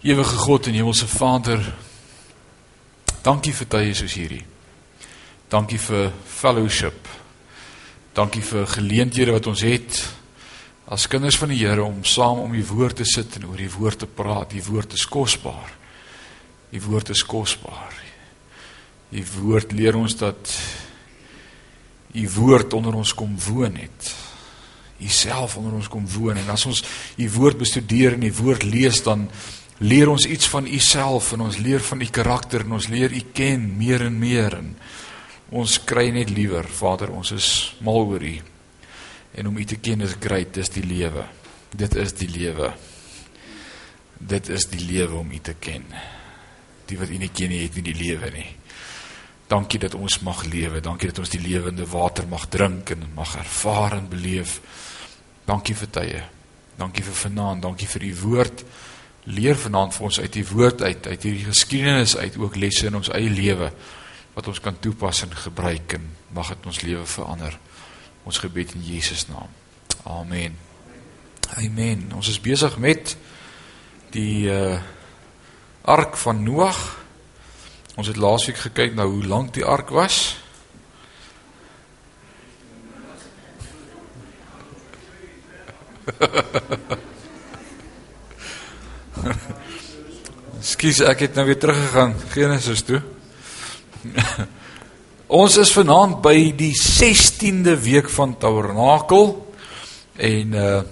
Ewige God en Hemelse Vader, dankie vir tye soos hierdie. Dankie vir fellowship. Dankie vir geleenthede wat ons het as kinders van die Here om saam om die woord te sit en oor die woord te praat. Die woord is kosbaar. Die woord is kosbaar. Die woord leer ons dat die woord onder ons kom woon het. Jouself onder ons kom woon en as ons die woord bestudeer en die woord lees dan leer ons iets van u self en ons leer van u karakter en ons leer u ken meer en meer en ons kry net liewer Vader ons is mal oor u. En om u te ken is great dis die lewe. Dit is die lewe. Dit is die lewe om u te ken. Die wat u nie ken nie het nie die lewe nie. Dankie dat ons mag lewe. Dankie dat ons die lewende water mag drink en mag ervaar en beleef. Dankie vir tye. Dankie vir vanaand. Dankie vir u woord leer vanaand vir ons uit die woord uit, uit hierdie geskiedenis uit ook lesse in ons eie lewe wat ons kan toepas en gebruik en mag dit ons lewe verander. Ons gebed in Jesus naam. Amen. Amen. Ons is besig met die uh ark van Noag. Ons het laasweek gekyk na hoe lank die ark was. Skus, ek het nou weer teruggegaan Genesis toe. Ons is vanaand by die 16de week van Tabernakel en uh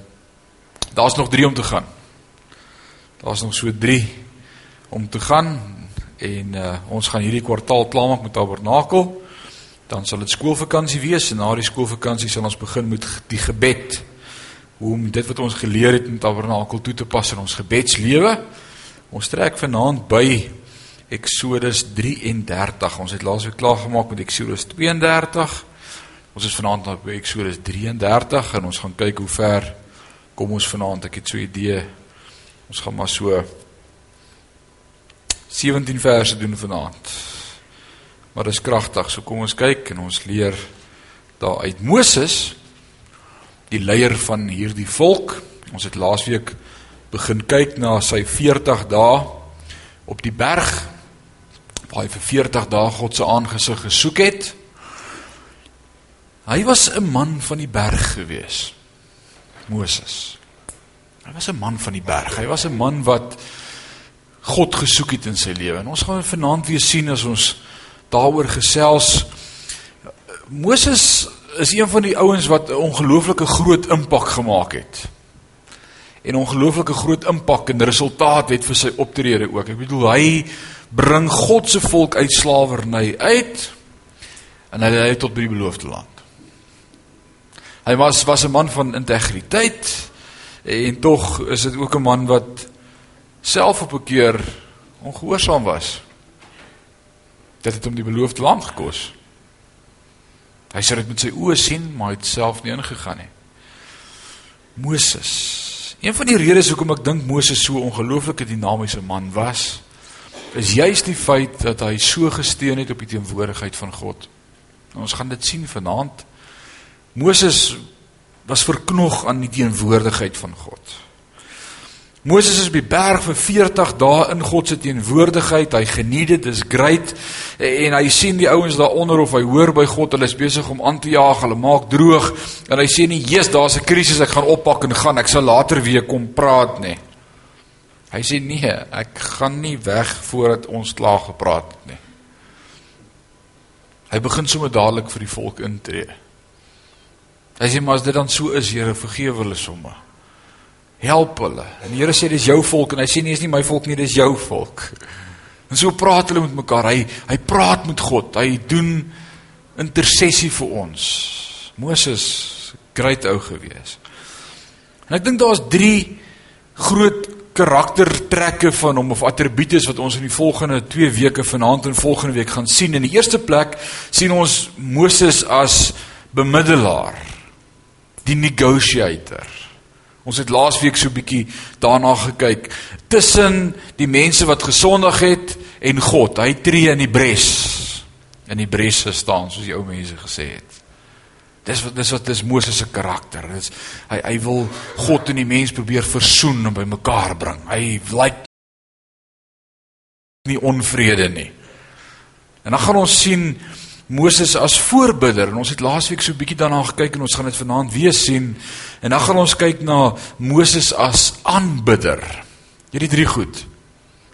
daar's nog 3 om te gaan. Daar's nog so 3 om te gaan en uh ons gaan hierdie kwartaal klaarmaak met Tabernakel. Dan sal dit skoolvakansie wees en na die skoolvakansie sal ons begin met die gebed. Om dit wat ons geleer het in Tabernakel toe te pas in ons gebedslewe. Ons trek vanaand by Exodus 33. Ons het laasweek klaar gemaak met Exodus 32. Ons is vanaand by Exodus 33 en ons gaan kyk hoe ver kom ons vanaand. Ek het so 'n idee. Ons gaan maar so 17 verse doen vanaand. Maar dis kragtig. So kom ons kyk en ons leer daar uit Moses die leier van hierdie volk. Ons het laasweek begin kyk na sy 40 dae op die berg waar hy vir 40 dae God se aangesig gesoek het. Hy was 'n man van die berg gewees. Moses. Hy was 'n man van die berg. Hy was 'n man wat God gesoek het in sy lewe. En ons gaan vanaand weer sien as ons daaroor gesels. Moses is een van die ouens wat 'n ongelooflike groot impak gemaak het en ongelooflike groot impak en resultaat het vir sy optrede ook. Ek bedoel hy bring God se volk uit slawerny uit en hy lei tot by die beloofde land. Hy was was 'n man van integriteit en tog is dit ook 'n man wat self op 'n keer ongehoorsaam was. Dit het hom die beloofde land gekos. Hy sê dit met sy oë sien, maar hy het self nie ingegaan nie. Moses Een van die redes hoekom ek dink Moses so 'n ongelooflike dinamiese man was, is juis die feit dat hy so gesteun het op die teenwoordigheid van God. En ons gaan dit sien vanaand. Moses was verknog aan die teenwoordigheid van God. Moses is op die berg vir 40 dae in God se teenwoordigheid. Hy geniet dit, dis great. En hy sien die ouens daaronder of hy hoor by God, hulle is besig om aan te jaag, hulle maak droog. En hy sê nie, "Jesus, daar's 'n krisis, ek gaan oppak en gaan. Ek sal later weer kom praat nie." Hy sê, "Nee, ek gaan nie weg voordat ons klaar gepraat het nie." Hy begin sommer dadelik vir die volk intree. Hy sê, "Maar as dit dan so is, Here, vergewe hulle sommer." Help hulle. En die Here sê dis jou volk en hy sê nie is nie my volk nie, dis jou volk. En so praat hulle met mekaar. Hy hy praat met God. Hy doen intersessie vir ons. Moses great ou gewees. En ek dink daar's 3 groot karaktertrekke van hom of attribute wat ons in die volgende 2 weke vanaand en volgende week gaan sien. In die eerste plek sien ons Moses as bemiddelaar, die negotiator. Ons het laasweek so 'n bietjie daarna gekyk tussen die mense wat gesondig het en God. Hy tree in die bres. In die bres staan soos die ou mense gesê het. Dis wat dis wat dis Moses se karakter. Dis hy hy wil God en die mens probeer versoen en bymekaar bring. Hy lyk nie onvrede nie. En dan gaan ons sien Moses as voorbidder en ons het laasweek so 'n bietjie daarna gekyk en ons gaan dit vanaand weer sien. En dan gaan ons kyk na Moses as aanbidder. Hierdie drie goed.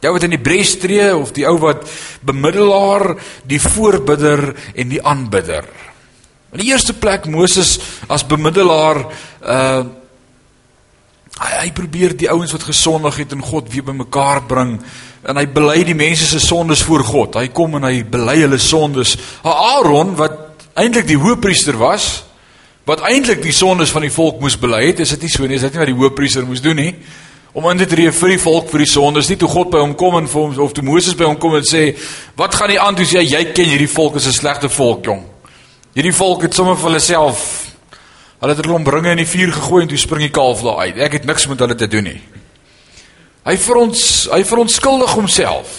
Jou wat in die bres tree of die ou wat bemiddelaar, die voorbidder en die aanbidder. In die eerste plek Moses as bemiddelaar uh hy, hy probeer die ouens wat gesondig het en God weer bymekaar bring en hy bely die mense se sondes voor God. Hy kom en hy bely hulle sondes. Aaron wat eintlik die hoëpriester was, wat eintlik die sondes van die volk moes bely het, is dit nie so nie, is dit nie wat die hoëpriester moes doen nie? Om aan te tree vir die volk vir die sondes, nie toe God by hom kom en vir hom of toe Moses by hom kom en sê, "Wat gaan nie aan toe sê jy ken hierdie volk is 'n slegte volk, jong." Hierdie volk het sommer vir hulle self hulle het hulle ombringe in die vuur gegooi en toe spring die kalf daar uit. Ek het niks met hulle te doen nie. Hy vir ons hy verontskuldig homself.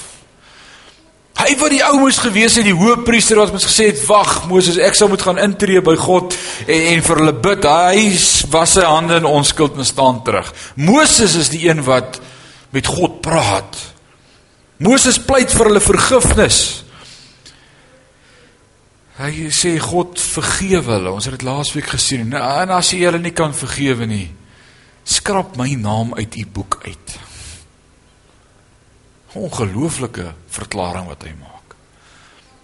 Hy wat die ou moes gewees het, die hoëpriester wat ons gesê het, "Wag, Moses, ek sou moet gaan intree by God en, en vir hulle bid." Hy was sy hande in onskuld en staan terug. Moses is die een wat met God praat. Moses pleit vir hulle vergifnis. Hy sê God vergewe hulle. Ons het dit laasweek gesien. En as jy hulle nie kan vergewe nie, skrap my naam uit u boek uit. Ongelooflike verklaring wat hy maak.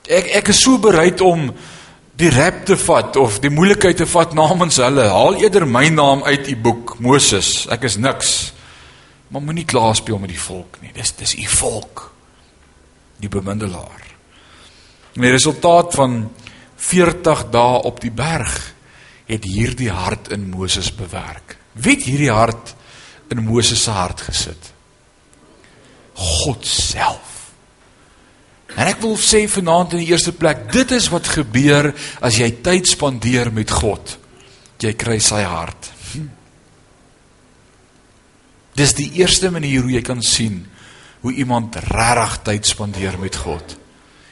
Ek ek is so bereid om die rap te vat of die moeilikheid te vat namens hulle. Haal eerder my naam uit u boek, Moses. Ek is niks. Maar moenie klaar speel met die volk nie. Dis dis u volk. Die bemiddelaar. En die resultaat van 40 dae op die berg het hierdie hart in Moses bewerk. Wie het hierdie hart in Moses se hart gesit? God self. En ek wil sê vanaand in die eerste plek, dit is wat gebeur as jy tyd spandeer met God. Jy kry sy hart. Hm. Dis die eerste manier hoe jy kan sien hoe iemand regtig tyd spandeer met God.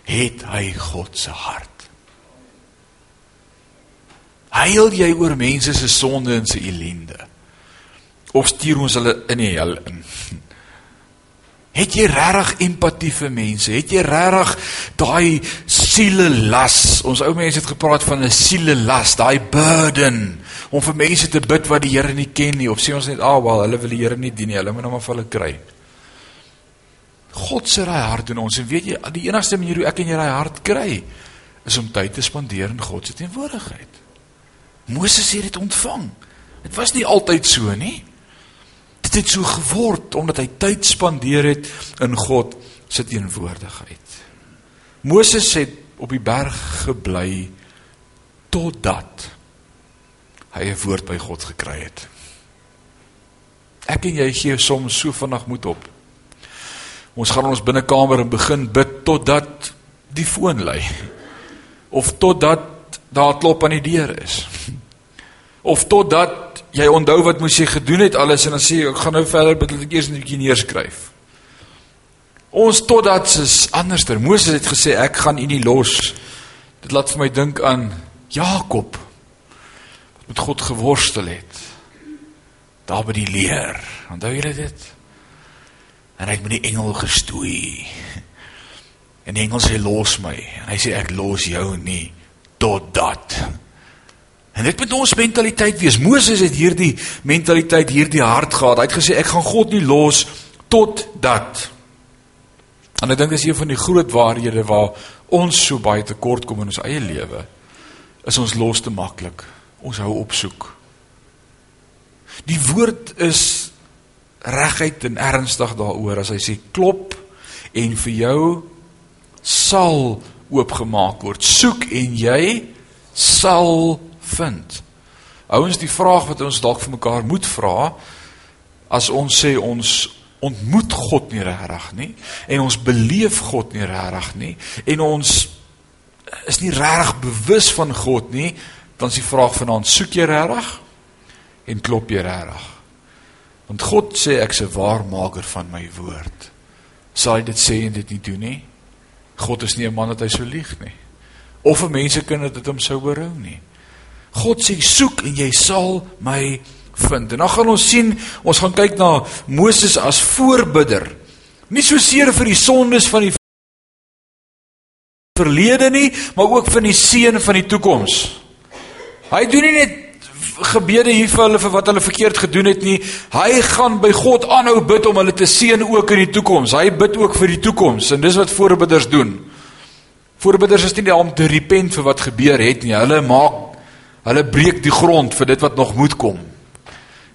Het hy God se hart? Huil jy oor mense se sonde en se ellende? Of stuur ons hulle in die hel in? Het jy regtig empatie vir mense? Het jy regtig daai siele las? Ons ou mense het gepraat van 'n siele las, daai burden om vir mense te bid wat die Here nie ken nie of sê ons net, "Ag, ah, wel, hulle wil die Here nie dien nie. Hulle moet nou maar vir hulle kry." God se raai hart in ons en weet jy, die enigste manier hoe ek en jy raai hart kry is om tyd te spandeer in God se teenwoordigheid. Moses het dit ontvang. Dit was nie altyd so nie. Dit het so geword omdat hy tyd spandeer het in God se teenwoordigheid. Moses het op die berg gebly totdat hy 'n woord by God gekry het. Ek en jy gee soms so vinnig moed op. Ons gaan in ons binnekamer en begin bid totdat die foon lui. Of totdat daar klop aan die deur is. Of totdat jy onthou wat moes jy gedoen het alles en dan sê ek gaan nou verder bid dat ek eers 'n bietjie neerskryf. Ons totdat is anderster. Moses het gesê ek gaan u nie los. Dit laat vir my dink aan Jakob wat met God geworstel het. Daar by die leer. Onthou julle dit? En hy het met die engel gestoei. En die engel sê los my. En hy sê ek los jou nie totdat En dit moet ons mentaliteit wees. Moses het hierdie mentaliteit, hierdie hart gehad. Hy het gesê ek gaan God nie los tot dat. En ek dink dis een van die groot waarhede waar ons so baie tekort kom in ons eie lewe. Is ons los te maklik. Ons hou op soek. Die woord is reguit en ernstig daaroor as hy sê klop en vir jou sal oopgemaak word. Soek en jy sal vind. Ouens, die vraag wat ons dalk vir mekaar moet vra as ons sê ons ontmoet God nie regtig nie en ons beleef God nie regtig nie en ons is nie regtig bewus van God nie, dan is die vraag vanaand soek jy regtig en klop jy regtig? Want God sê ek's 'n waarmaker van my woord. Sal hy dit sê en dit nie doen nie? God is nie 'n man dat hy sou lieg nie. Of 'n mensekind dat dit hom sou berou nie. God sê soek en jy sal my vind. En dan gaan ons sien, ons gaan kyk na Moses as voorbidder Nie so seer vir die sondes van die verlede nie, maar ook vir die seën van die toekoms. Hy doen nie net gebede hier vir hulle vir wat hulle verkeerd gedoen het nie. Hy gaan by God aanhou bid om hulle te seën ook in die toekoms. Hy bid ook vir die toekoms en dis wat voorbidders doen. Voorbidders is nie om te repent vir wat gebeur het nie. Hulle maak hulle breek die grond vir dit wat nog moet kom.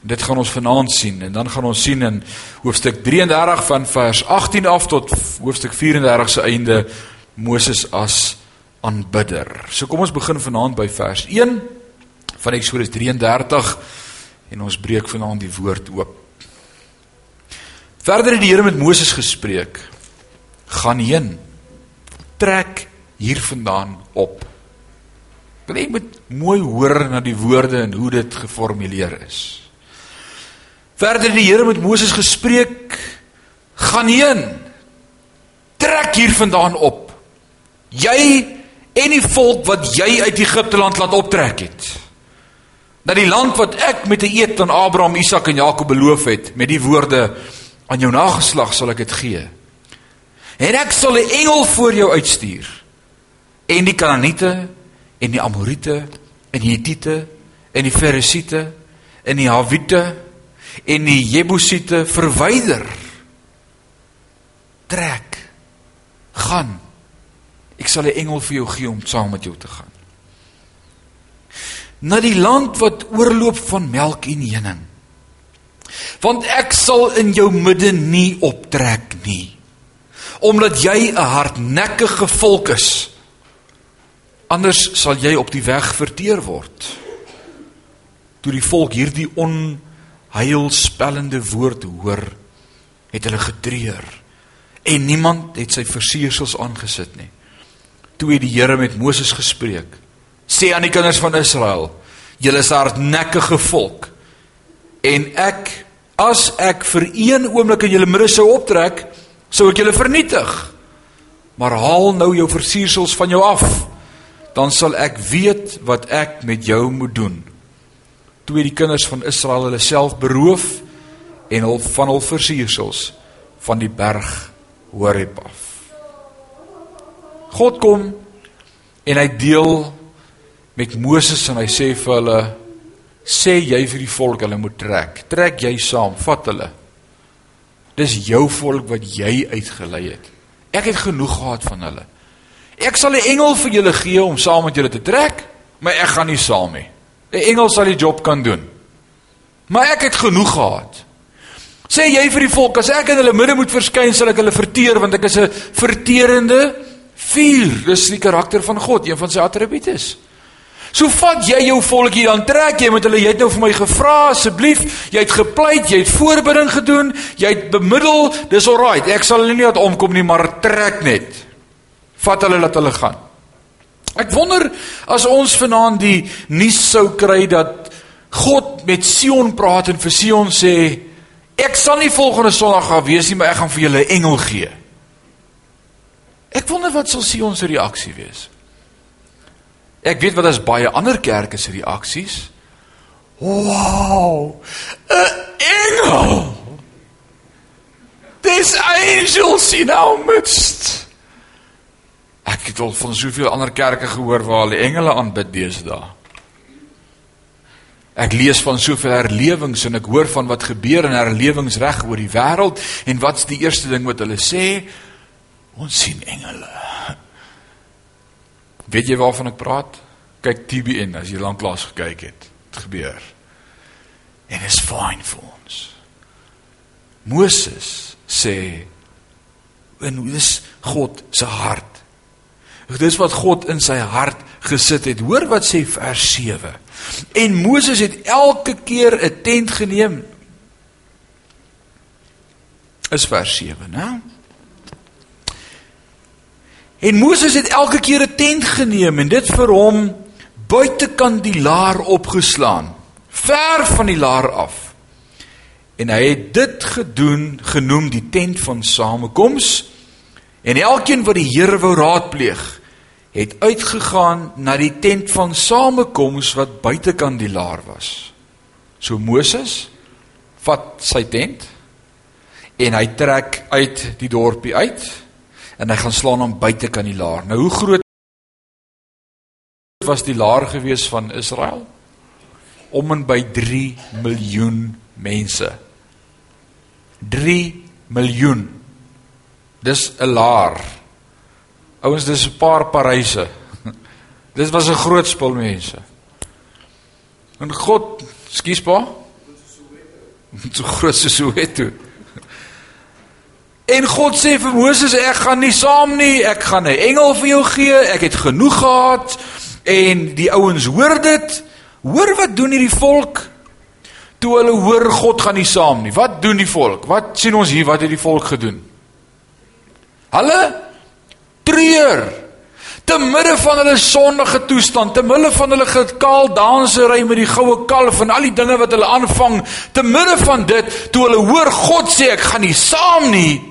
Dit gaan ons vanaand sien en dan gaan ons sien in hoofstuk 33 van vers 18 af tot hoofstuk 34 se einde Moses as aanbidder. So kom ons begin vanaand by vers 1 van Eksodus 33 en ons breek vanaand die woord oop. Verder het die Here met Moses gespreek: "Gaan heen. Trek hiervandaan op." Wil jy moet mooi hoor na die woorde en hoe dit geformuleer is. Verder het die Here met Moses gespreek: "Gaan heen. Trek hiervandaan op. Jy en die volk wat jy uit Egipte land laat optrek het." Dat die land wat ek met 'n eed aan Abraham, Isak en Jakob beloof het met die woorde aan jou nageslag sal ek dit gee. En ek sal 'n engel voor jou uitstuur en die Kanaaniete en die Amorite en die Hittite en die Ferisiete en die Havite en die Jebusiete verwyder. Trek. Gaan. Ek sal 'n engel vir jou gee om saam met jou te gaan na die land wat oorloop van melk en honing. Want ek sal in jou midde nie optrek nie, omdat jy 'n hardnekkige volk is. Anders sal jy op die weg verteer word. Toe die volk hierdie onheilspellende woord hoor, het hulle getreur en niemand het sy versiersels aangesit nie. Toe het die Here met Moses gespreek sê aan die kinders van Israel: Julle is 'n hardnekkige volk. En ek as ek vir een oomblik in julle midde sou optrek, sou ek julle vernietig. Maar haal nou jou versiersels van jou af, dan sal ek weet wat ek met jou moet doen. Toe het die kinders van Israel hulle self beroof en hul van hul versiersels van die berg Horeb af. God kom en hy deel met Moses en hy sê vir hulle sê jy vir die volk hulle moet trek. Trek jy saam, vat hulle. Dis jou volk wat jy uitgelei het. Ek het genoeg gehad van hulle. Ek sal 'n engel vir julle gee om saam met julle te trek, maar ek gaan nie saam nie. 'n Engel sal die job kan doen. Maar ek het genoeg gehad. Sê jy vir die volk as ek in hulle midde moet verskyn, sal ek hulle verteer want ek is 'n verterende vuur. Dis die karakter van God, een van sy attribute is. So vat jy jou volkie dan trek jy met hulle jy het nou vir my gevra asseblief jy het gepleit jy het voorbereiding gedoen jy het bemiddel dis alright ek sal hulle nie laat omkom nie maar trek net. Vat hulle laat hulle gaan. Ek wonder as ons vanaand die nuus sou kry dat God met Sion praat en vir Sion sê ek sal nie volgende sonderdag gaan wees nie maar ek gaan vir julle 'n engel gee. Ek wonder wat sal Sion se reaksie wees Ek weet wat as baie ander kerke se reaksies. Wow! 'n Engel. Dis angels in our midst. Ek het al van soveel ander kerke gehoor waar hulle engele aanbid deesdae. Ek lees van soveel herlewings en ek hoor van wat gebeur in herlewings reg oor die wêreld en wat's die eerste ding wat hulle sê? Ons sien engele. Weet jy waarvan ek praat? Kyk TBN as jy lanklaas gekyk het. Dit gebeur. En is fyn vir ons. Moses sê en dis God se hart. Dis wat God in sy hart gesit het. Hoor wat sê vers 7. En Moses het elke keer 'n tent geneem. Is vers 7, né? En Moses het elke keer 'n tent geneem en dit vir hom buitekant die laar opgeslaan, ver van die laar af. En hy het dit gedoen genoem die tent van samekoms. En elkeen wat die Here wou raadpleeg, het uitgegaan na die tent van samekoms wat buitekant die laar was. So Moses vat sy tent en hy trek uit die dorpie uit en hy gaan slaan hom buite kan die laar. Nou hoe groot was die laar gewees van Israel? Om en by 3 miljoen mense. 3 miljoen. Dis 'n laar. Ouens, dis 'n paar Paryse. Dis was 'n groot spul mense. En God, skus pa. So groot so Soweto. En God sê vir Moses ek gaan nie saam nie, ek gaan 'n engel vir jou gee, ek het genoeg gehad en die ouens hoor dit. Hoor wat doen hierdie volk? Toe hulle hoor God gaan nie saam nie. Wat doen die volk? Wat sien ons hier wat het die volk gedoen? Hulle treur te midde van hulle sondige toestand, te midde van hulle gekaal dansery met die goue kalf en al die dinge wat hulle aanvang, te midde van dit, toe hulle hoor God sê ek gaan nie saam nie,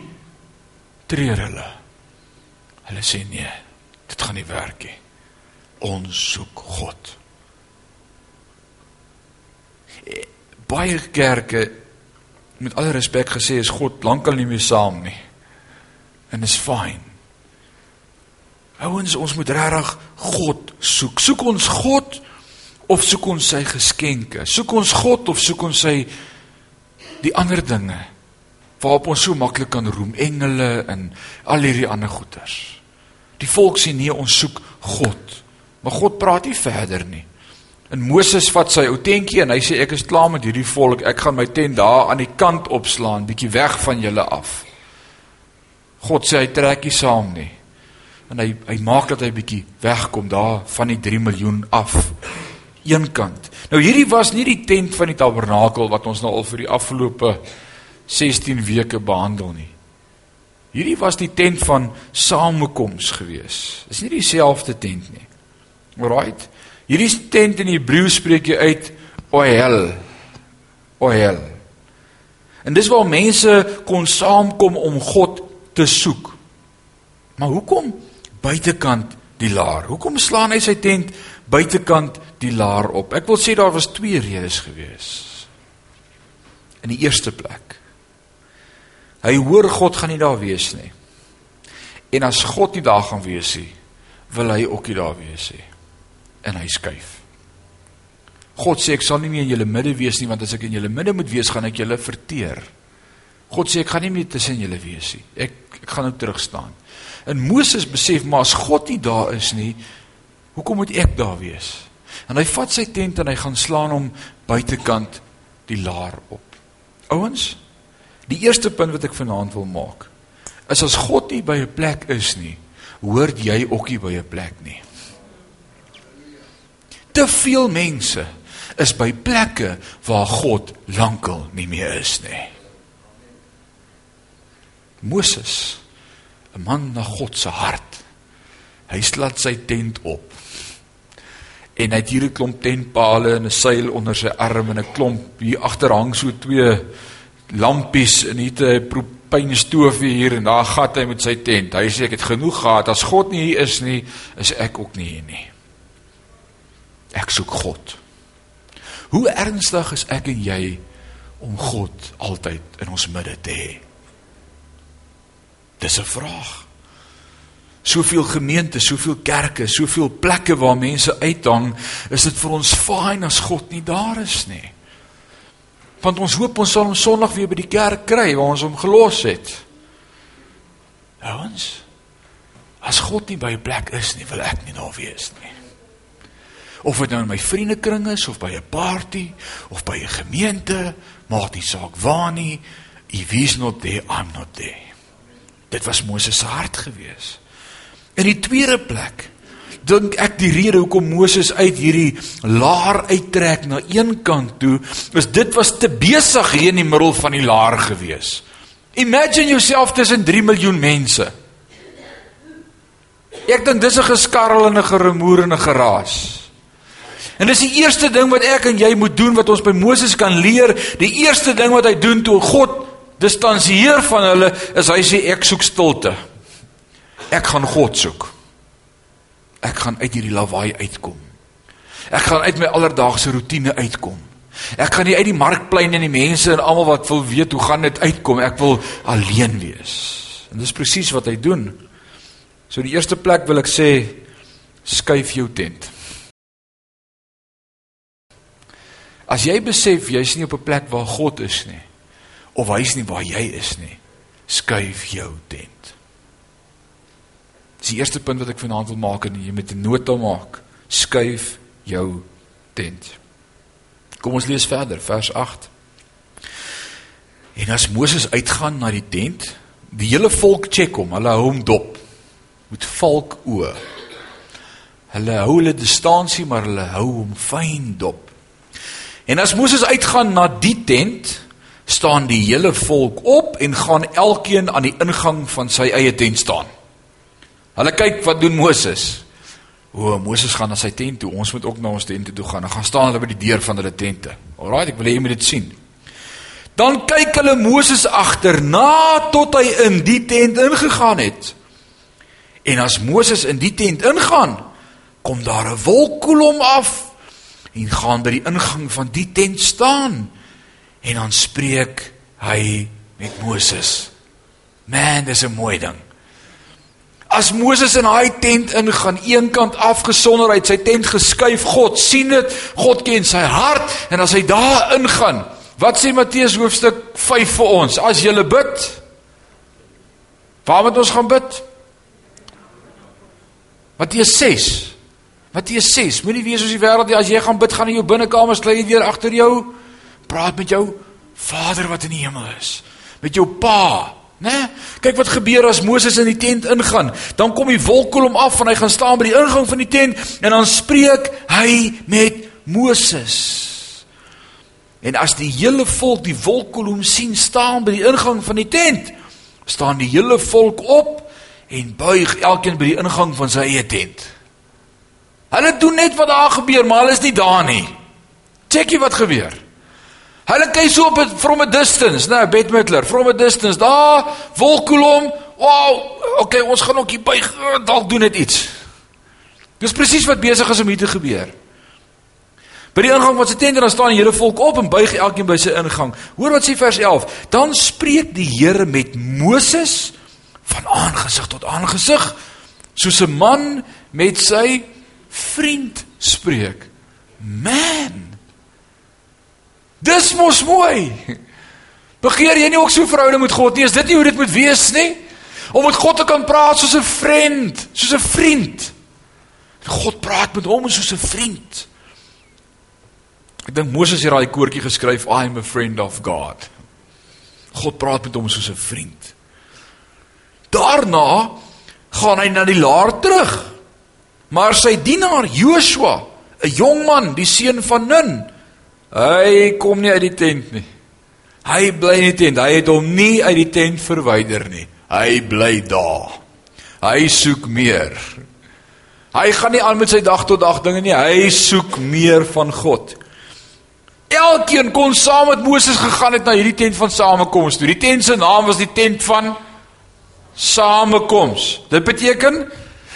treur hulle. Hulle sê nee, dit gaan nie werk nie. Ons soek God. Baie kerke met alle respek gesê is God lankal nie meer saam nie. En is fyn. Ouens, ons moet regtig God soek. Soek ons God of soek ons sy geskenke? Soek ons God of soek ons sy die ander dinge waarop ons so maklik kan roem, engele en al hierdie ander goeters. Die volk sê nee, ons soek God. Maar God praat nie verder nie. En Moses vat sy ou tentjie en hy sê ek is klaar met hierdie volk. Ek gaan my tent daar aan die kant opslaan, bietjie weg van julle af. God sê hy trek nie saam nie en hy hy maak dat hy bietjie wegkom daar van die 3 miljoen af eenkant. Nou hierdie was nie die tent van die tabernakel wat ons nou al vir die afgelope 16 weke behandel nie. Hierdie was die tent van samekoms gewees. Dis nie dieselfde tent nie. Alraight. Hierdie tent in Hebreë spreek jy uit Ohel. Ohel. En dis waar mense kon saamkom om God te soek. Maar hoekom buitekant die laar. Hoekom slaan hy sy tent buitekant die laar op? Ek wil sê daar was twee redes gewees. In die eerste plek. Hy hoor God gaan nie daar wees nie. En as God nie daar gaan wees nie, wil hy ook nie daar wees nie. En hy skuif. God sê ek sal nie meer in julle midde wees nie want as ek in julle midde moet wees, gaan ek julle verteer. God sê ek gaan nie meer tussen julle wees nie. Ek ek gaan nou terug staan. En Moses besef maar as God nie daar is nie, hoekom moet ek daar wees? En hy vat sy tent en hy gaan slaan hom buitekant die laar op. Ouens, die eerste punt wat ek vanaand wil maak, is as God nie by 'n plek is nie, hoort jy ook nie by 'n plek nie. Te veel mense is by plekke waar God lankal nie meer is nie. Moses 'n man na God se hart. Hy slaat sy tent op. En hy het hier 'n klomp tentpale en 'n seil onder sy arm en 'n klomp hier agter hang so twee lampies en hier 'n propynstoofie hier en daar gat hy met sy tent. Hy sê ek het genoeg gehad. As God nie hier is nie, is ek ook nie hier nie. Ek soek God. Hoe ernstig is ek en jy om God altyd in ons midde te hê? Dis 'n vraag. Soveel gemeentes, soveel kerke, soveel plekke waar mense uithang, is dit vir ons fyn as God nie daar is nie. Want ons hoop ons sal hom Sondag weer by die kerk kry waar ons hom gelos het. Ouens, as God nie by 'n plek is nie, wil ek nie daar wees nie. Of dit nou in my vriendekring is of by 'n party of by 'n gemeente, maak nie saak waar nie, if he's not there, I'm not there. Dit was Moses se hart gewees. In die tweede plek dink ek die rede hoekom Moses uit hierdie laar uittrek na een kant toe, is dit was te besig hier in die middel van die laar gewees. Imagine yourself tussen 3 miljoen mense. Ek dink dis 'n geskarrel en 'n geremoer en 'n geraas. En dis die eerste ding wat ek en jy moet doen wat ons by Moses kan leer. Die eerste ding wat hy doen toe God distansieer van hulle is hy sê ek soek stilte. Ek gaan God soek. Ek gaan uit hierdie lawaai uitkom. Ek gaan uit my alledaagse rotine uitkom. Ek gaan nie uit die markplein en die mense en almal wat wil weet hoe gaan dit uitkom. Ek wil alleen wees. En dis presies wat hy doen. So die eerste plek wil ek sê skuif jou tent. As jy besef jy's nie op 'n plek waar God is nie of hy's nie waar jy is nie, skuif jou tent. Die eerste punt wat ek vanaand wil maak en jy moet 'n nota maak. Skuif jou tent. Kom ons lees verder, vers 8. En as Moses uitgaan na die tent, die hele volk check hom, hulle hou hom dop met valkoë. Hulle hou hulle distansie, maar hulle hou hom fyn dop. En as Moses uitgaan na die tent, staan die hele volk op en gaan elkeen aan die ingang van sy eie tent staan. Hulle kyk wat doen Moses. O, Moses gaan na sy tent toe. Ons moet ook na ons tente toe gaan. Dan gaan staan hulle by die deur van hulle tente. Alraai, ek wil hê jy moet dit sien. Dan kyk hulle Moses agterna tot hy in die tent ingegaan het. En as Moses in die tent ingaan, kom daar 'n wolkkolom af en gaan by die ingang van die tent staan. En dan spreek hy met Moses. Man, dis 'n mooi ding. As Moses in daai tent ingaan, eenkant afgesonder uit sy tent geskuif, God sien dit, God ken sy hart en as hy daar ingaan, wat sê Matteus hoofstuk 5 vir ons? As jy bid, waar moet ons gaan bid? Matteus 6. Matteus 6. Moenie wees soos die wêreld nie. As jy gaan bid, gaan in jou binnekamer sly jy deur agter jou. Praat met jou Vader wat in die hemel is. Met jou Pa Né? Nee? Kyk wat gebeur as Moses in die tent ingaan. Dan kom die wolkkolom af en hy gaan staan by die ingang van die tent en dan spreek hy met Moses. En as die hele volk die wolkkolom sien staan by die ingang van die tent, staan die hele volk op en buig elkeen by die ingang van sy eie tent. Hulle doen net wat daar gebeur, maar hulle is nie daar nie. Checkie wat gebeur. Hulle kyk so op het, from a distance, nou Beth Midler, from a distance. Daar, wolkolom. Wow, okay, ons gaan ook hier by dalk doen dit iets. Dis presies wat besig is om hier te gebeur. By die ingang van sy tent dan staan die hele volk op en buig elkeen by sy ingang. Hoor wat sê vers 11. Dan spreek die Here met Moses van aangesig tot aangesig soos 'n man met sy vriend spreek. Man Dis mos mooi. Begeer jy nie ook so 'n verhouding met God nie? Is dit nie hoe dit moet wees nie? Om met God te kan praat soos 'n vriend, soos 'n vriend. God praat met hom soos 'n vriend. Ek dink Moses het daai koortjie geskryf, I am a friend of God. God praat met hom soos 'n vriend. Daarna gaan hy na die laar terug. Maar sy dienaar Joshua, 'n jong man, die seun van Nun, Hy kom nie uit die tent nie. Hy bly in die tent. Hy het hom nie uit die tent verwyder nie. Hy bly daar. Hy soek meer. Hy gaan nie aan met sy dag tot dag dinge nie. Hy soek meer van God. Elkeen kon saam met Moses gegaan het na hierdie tent van samekoms toe. Die tent se naam was die tent van samekoms. Dit beteken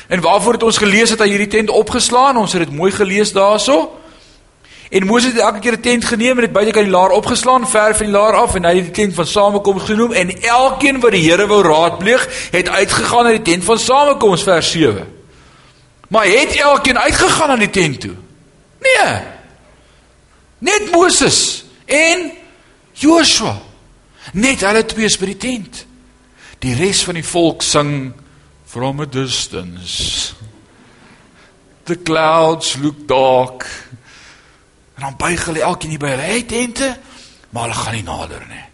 en waarvoor het ons gelees het hy hierdie tent opgeslaan? Ons het dit mooi gelees daaroor. En Moses het elke keer 'n tent geneem en dit buitekant die laar opgeslaan, ver van die laar af en hy het die tent van samekoms genoem en elkeen wat die Here wou raadpleeg, het uitgegaan na die tent van samekoms vers 7. Maar het elkeen uitgegaan na die tent toe? Nee. Net Moses en Joshua. Net hulle twee is by die tent. Die res van die volk sing from a distance. The clouds look dark. En dan buig hulle elkeen by hulle eie tente, maar hulle gaan nie nader nie.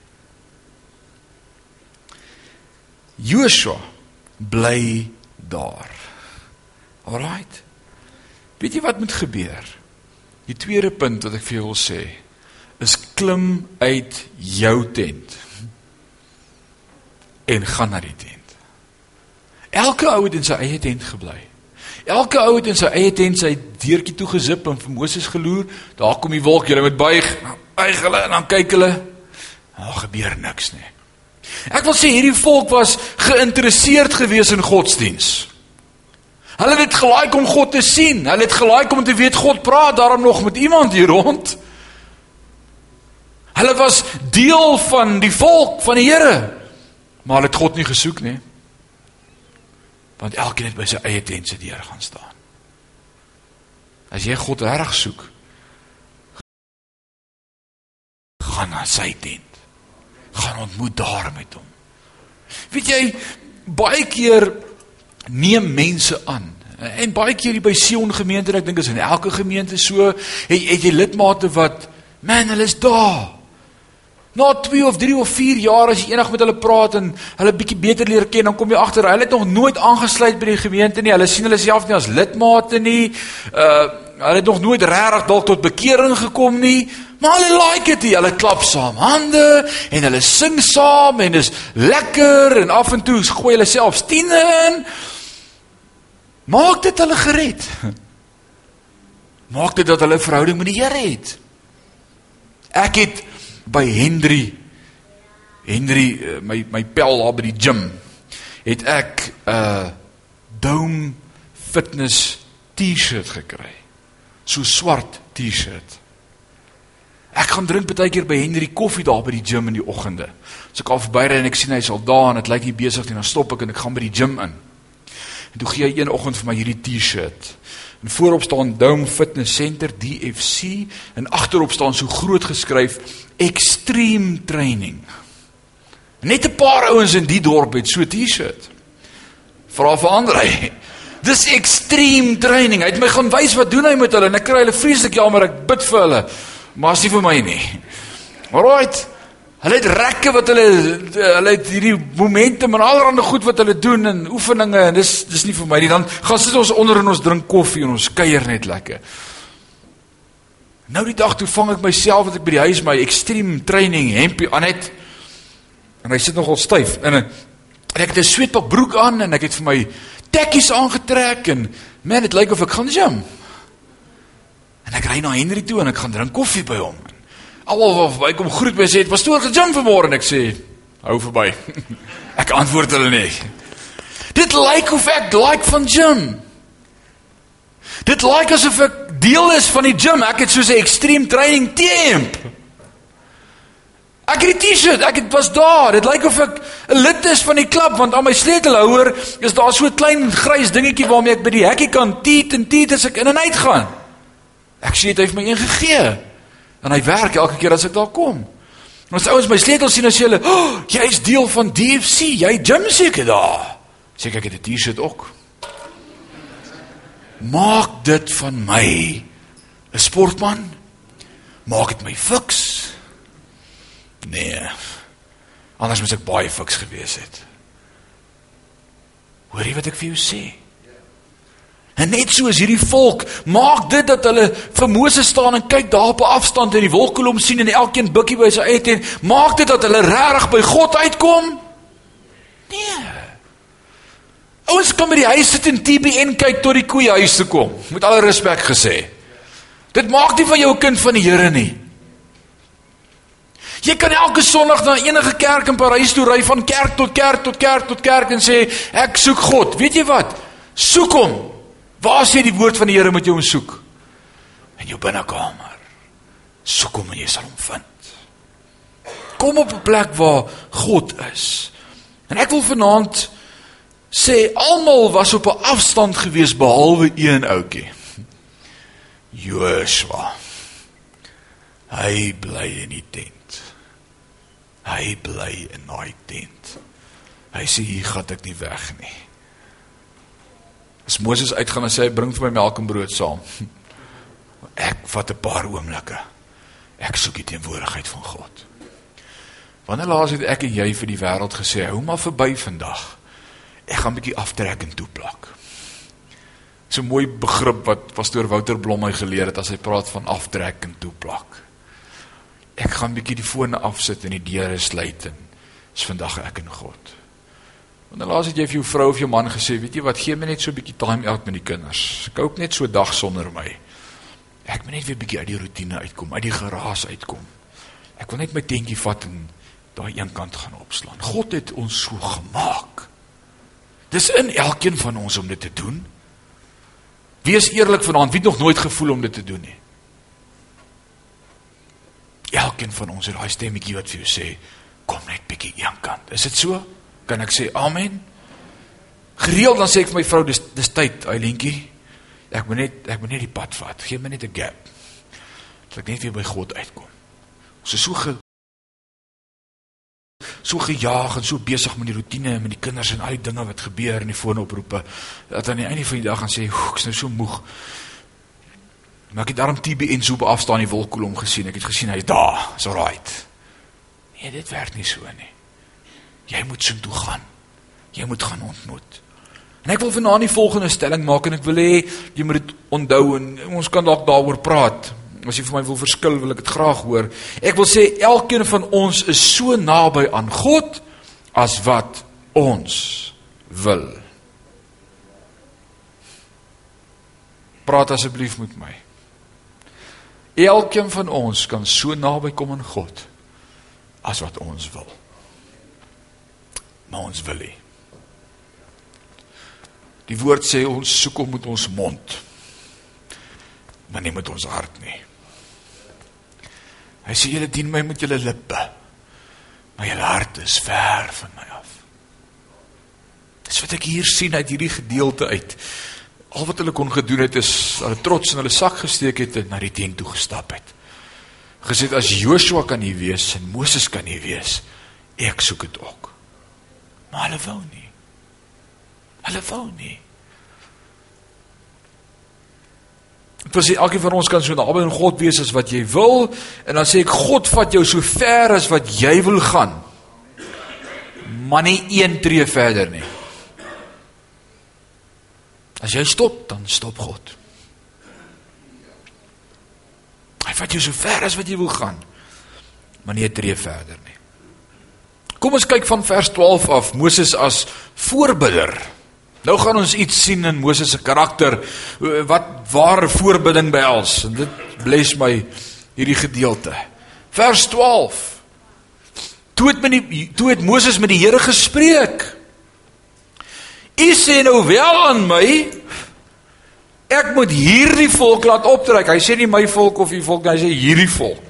Joshua bly daar. Alraight. Weet jy wat moet gebeur? Die tweede punt wat ek vir wil sê is klim uit jou tent en gaan na die tent. Elke ou het in sy eie tent gebly. Elke ou het in sy eie tent sy deurtjie toe gesip en vir Moses geloer. Daar kom die wolk, hulle moet buig. Buig hulle en dan kyk hulle. Daar gebeur niks nie. Ek wil sê hierdie volk was geïnteresseerd gewees in godsdiens. Hulle het gelaik om God te sien. Hulle het gelaik om te weet God praat daarom nog met iemand hier rond. Hulle was deel van die volk van die Here. Maar hulle het God nie gesoek nie. Want elkeen het by sy eie tent se deur gaan staan. As jy God reg soek, gaan na sy tent. Gaan ontmoet daar met hom. Weet jy, baie keer neem mense aan en baie keer hier by Sion gemeente, ek dink is in elke gemeente so, het, het jy lidmate wat man, hulle is daar. Na 2 of 3 of 4 jaar as jy eendag met hulle praat en hulle bietjie beter leer ken, dan kom jy agter hulle het nog nooit aangesluit by die gemeente nie. Hulle sien hulle self nie as lidmate nie. Uh hulle het nog nooit regtig dalk tot bekering gekom nie. Maar hulle like dit. Hulle klap saam hande en hulle sing saam en dis lekker en af en toe gooi hulle self tiene in. Maak dit hulle gered. Maak dit dat hulle 'n verhouding met die Here het. Ek het by Henry Henry eh, my my pel daar by die gym het ek 'n uh, Dome Fitness T-shirt gekry. So swart T-shirt. Ek gaan drink baie keer by Henry koffie daar by die gym in die oggende. As ek al verbyry en ek sien hy's al daar en dit lyk nie besig nie, dan stop ek en ek gaan by die gym in. En toe gee hy een oggend vir my hierdie T-shirt. En voorop staan Dome Fitness Center DFC en agterop staan so groot geskryf Extreme Training. Net 'n paar ouens in die dorp het so 'n T-shirt. Vra vir Andre. Dis extreme training. Hy het my gaan wys wat doen hy met hulle en ek kry hulle vreeslik jammer ek bid vir hulle. Maar as nie vir my nie. Alraight. Hulle het rekke wat hulle hulle het hierdie momentum en allerlei goed wat hulle doen en oefeninge en dis dis nie vir my nie. Dan gaan sit ons onder en ons drink koffie en ons kuier net lekker. Nou die dag toe vang ek myself wat ek by die huis my extreme training hempie aan het. En hy sit nogal styf en, en ek het 'n sweetpak broek aan en ek het vir my tekkies aangetrek en man dit lyk of ek gaan gym. En ek ry na Henry toe en ek gaan drink koffie by hom. Almal wat verby kom groet my sê, "Pastoor, gejim vanmôre." En ek sê, "Hou verby." ek antwoord hulle nie. Dit lyk of ek like van gym. Dit lyk asof ek deel is van die gym. Ek het so 'n extreme training T-hemp. Ek het die T-shirt, ek het was daar. Dit lyk of ek 'n lid is van die klub want aan my sleutelhouer is daar so 'n klein grys dingetjie waarmee ek by die hekkie kan teet en teet as ek in en uit gaan. Ek sê dit het my een gegee. En hy werk elke keer as ek daar kom. En as ouens my sleutels sien as jy hulle, oh, jy's deel van DFC, jy gym seker daar. Sê ek het 'n T-shirt ook. Maak dit van my 'n sportman? Maak dit my fiks? Nee. Anders moet ek baie fiks gewees het. Hoor jy wat ek vir jou sê? En net soos hierdie volk, maak dit dat hulle vir Moses staan en kyk daar op 'n afstand en die wolkkolom sien en elkeen bukkie by sy eie tent, maak dit dat hulle regtig by God uitkom? Nee. Ons kom by die huis sit en TBN kyk tot die koeie huis toe kom. Met alle respek gesê. Dit maak nie van jou 'n kind van die Here nie. Jy kan elke Sondag na enige kerk in Parys toe ry van kerk tot kerk tot kerk tot kerk en sê ek soek God. Weet jy wat? Soek hom. Waar sê die woord van die Here moet jy hom soek? In jou binnekamer. Soek hom en jy sal hom vind. Kom op 'n plek waar God is. En ek wil vanaand sê almal was op 'n afstand gewees behalwe een ouetjie. Joshua. Hy bly in die tent. Hy bly in daai tent. Hy sê hier gaan ek nie weg nie. As Moses uitgaan en sê bring vir my melk en brood saam. Ek vat 'n paar oomblikke. Ek soek die teenwoordigheid van God. Wanneer laas het ek en jy vir die wêreld gesê, hou maar verby vandag. Ek gaan 'n bietjie aftrek en toeplak. So mooi begrip wat pastoor Wouter Blom my geleer het as hy praat van aftrek en toeplak. Ek gaan 'n bietjie die fone afsit en die deure sluit en is vandag ek en God. Dan laas het jy vir jou vrou of jou man gesê, weet jy wat, gee my net so 'n bietjie time out met die kinders. Ek koop net so 'n dag sonder my. Ek moet net weer 'n bietjie uit die rotine uitkom, uit die geraas uitkom. Ek wil net my tentjie vat en daai een kant gaan opslaan. God het ons so gemaak. Dis in elkeen van ons om dit te doen. Wees eerlik vanaand, wie het nog nooit gevoel om dit te doen nie? elkeen van ons het daai stemmetjie wat vir jou sê, kom net bietjie een kant. Is dit so? Kan ek sê amen? Gereeld dan sê ek vir my vrou, dis dis tyd, Eilentjie. Ek moet net ek moet net die pad vat. Geef my net 'n gap. Dat ek net weer by God uitkom. Ons is so ge so gejaag en so besig met die rotine en met die kinders en al die dinge wat gebeur in die foonoproepe dat aan die einde van die dag gaan sê, "Ek is nou so moeg." Maar ek het daarom TBN so op afstand die wolkkolom gesien. Ek het gesien hy's daar. Is alright. Nee, dit werk nie so nie. Jy moet so toe gaan. Jy moet gaan ontmoet. En ek wil vanaand die volgende stelling maak en ek wil hê jy moet dit onthou en ons kan dalk daaroor praat. As jy vir my wil verskil, wil ek dit graag hoor. Ek wil sê elkeen van ons is so naby aan God as wat ons wil. Praat asseblief met my. Elkeen van ons kan so naby kom aan God as wat ons wil. Maar ons wil nie. Die woord sê ons soek hom met ons mond. Maar nie met ons hart nie. Hy sê julle dien my met julle lippe. Maar julle hart is ver van my af. Dis wat ek hier sien uit hierdie gedeelte uit. Al wat hulle kon gedoen het is hulle trots in hulle sak gesteek het en na die tent toe gestap het. Gesê as Joshua kan nie wees en Moses kan nie wees, ek soek dit ook. Maar hulle wou nie. Hulle wou nie. Ek wil sê elkeen van ons kan so naby aan God wees as wat jy wil en dan sê ek God vat jou so ver as wat jy wil gaan. Maar nie een tree verder nie. As jy stop, dan stop God. Hy vat jou so ver as wat jy wil gaan. Maar nie 'n tree verder nie. Kom ons kyk van vers 12 af, Moses as voorbidder. Nou gaan ons iets sien in Moses se karakter wat ware voorbidding behels en dit bless my hierdie gedeelte. Vers 12. Toe het met die toe het Moses met die Here gespreek. U sê nou wel aan my ek moet hierdie volk laat optrek. Hy sê nie my volk of u volk, hy sê hierdie volk.